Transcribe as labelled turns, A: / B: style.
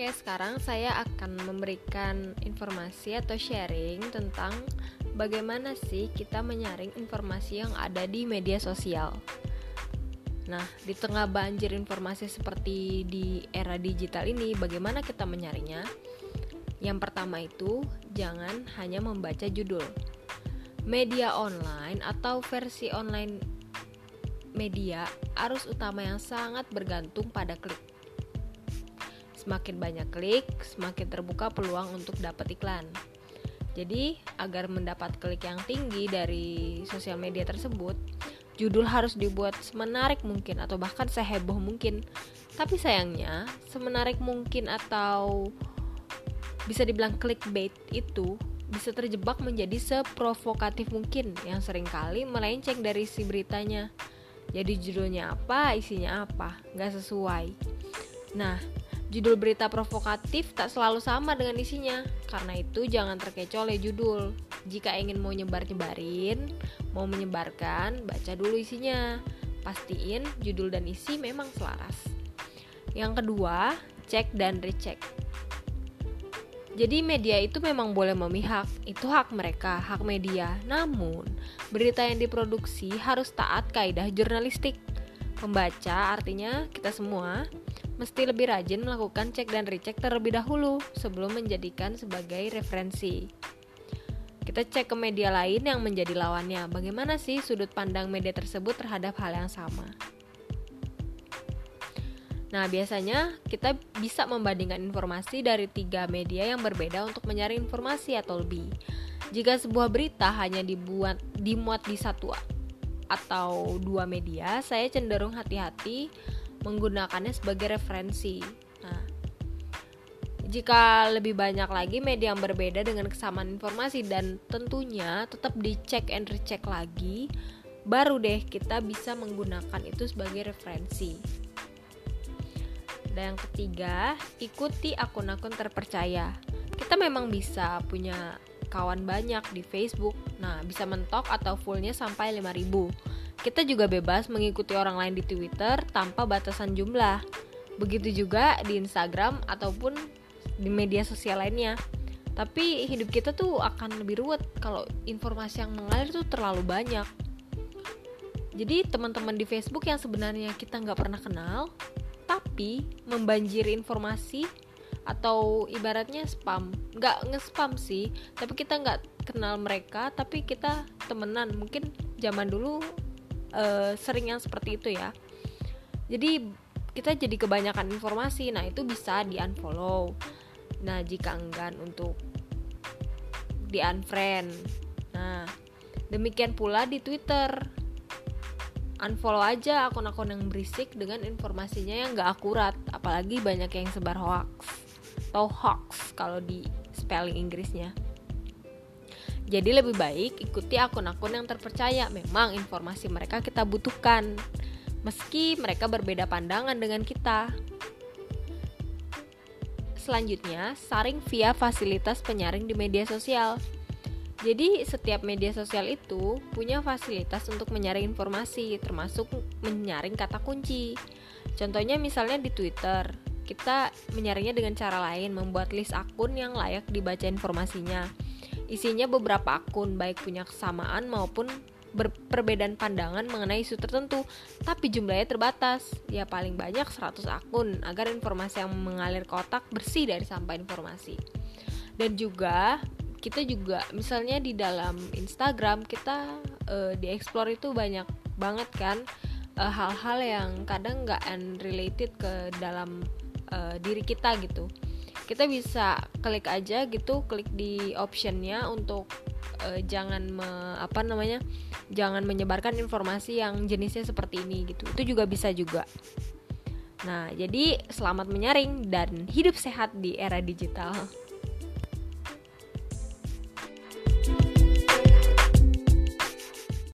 A: Oke, sekarang saya akan memberikan informasi atau sharing tentang bagaimana sih kita menyaring informasi yang ada di media sosial. Nah, di tengah banjir informasi seperti di era digital ini, bagaimana kita menyaringnya? Yang pertama itu, jangan hanya membaca judul. Media online atau versi online media arus utama yang sangat bergantung pada klik. Semakin banyak klik, semakin terbuka peluang untuk dapat iklan. Jadi, agar mendapat klik yang tinggi dari sosial media tersebut, judul harus dibuat semenarik mungkin atau bahkan seheboh mungkin. Tapi sayangnya, semenarik mungkin atau bisa dibilang clickbait itu bisa terjebak menjadi seprovokatif mungkin yang sering kali melenceng dari si beritanya. Jadi judulnya apa, isinya apa, nggak sesuai. Nah, judul berita provokatif tak selalu sama dengan isinya. Karena itu jangan terkecoh oleh judul. Jika ingin mau nyebar-nyebarin, mau menyebarkan, baca dulu isinya. Pastiin judul dan isi memang selaras. Yang kedua, cek dan recheck jadi media itu memang boleh memihak, itu hak mereka, hak media. Namun, berita yang diproduksi harus taat kaidah jurnalistik. Pembaca artinya kita semua mesti lebih rajin melakukan cek dan recheck terlebih dahulu sebelum menjadikan sebagai referensi. Kita cek ke media lain yang menjadi lawannya. Bagaimana sih sudut pandang media tersebut terhadap hal yang sama? Nah, biasanya kita bisa membandingkan informasi dari tiga media yang berbeda untuk menyaring informasi atau lebih. Jika sebuah berita hanya dibuat dimuat di satu atau dua media, saya cenderung hati-hati menggunakannya sebagai referensi. Nah, jika lebih banyak lagi media yang berbeda dengan kesamaan informasi dan tentunya tetap dicek and recheck lagi, baru deh kita bisa menggunakan itu sebagai referensi. Dan yang ketiga, ikuti akun-akun terpercaya. Kita memang bisa punya kawan banyak di Facebook. Nah, bisa mentok atau fullnya sampai 5000. Kita juga bebas mengikuti orang lain di Twitter tanpa batasan jumlah. Begitu juga di Instagram ataupun di media sosial lainnya. Tapi hidup kita tuh akan lebih ruwet kalau informasi yang mengalir tuh terlalu banyak. Jadi teman-teman di Facebook yang sebenarnya kita nggak pernah kenal, tapi membanjiri informasi atau ibaratnya spam. Nggak nge-spam sih tapi kita nggak kenal mereka tapi kita temenan. Mungkin zaman dulu uh, sering yang seperti itu ya. Jadi kita jadi kebanyakan informasi. Nah itu bisa di unfollow nah jika enggan untuk di unfriend nah demikian pula di twitter. Unfollow aja akun-akun yang berisik dengan informasinya yang gak akurat. Apalagi banyak yang sebar hoax atau hoax kalau di spelling Inggrisnya. Jadi lebih baik ikuti akun-akun yang terpercaya. Memang informasi mereka kita butuhkan meski mereka berbeda pandangan dengan kita. Selanjutnya saring via fasilitas penyaring di media sosial. Jadi setiap media sosial itu punya fasilitas untuk menyaring informasi, termasuk menyaring kata kunci. Contohnya misalnya di Twitter, kita menyaringnya dengan cara lain, membuat list akun yang layak dibaca informasinya. Isinya beberapa akun, baik punya kesamaan maupun perbedaan pandangan mengenai isu tertentu, tapi jumlahnya terbatas. Ya paling banyak 100 akun agar informasi yang mengalir ke otak bersih dari sampah informasi. Dan juga kita juga misalnya di dalam Instagram kita uh, di explore itu banyak banget kan eh, hal-hal uh, yang kadang nggak unrelated ke dalam uh, diri kita gitu. Kita bisa klik aja gitu klik di optionnya untuk uh, jangan me, apa namanya jangan menyebarkan informasi yang jenisnya seperti ini gitu. Itu juga bisa juga. Nah jadi selamat menyaring dan hidup sehat di era digital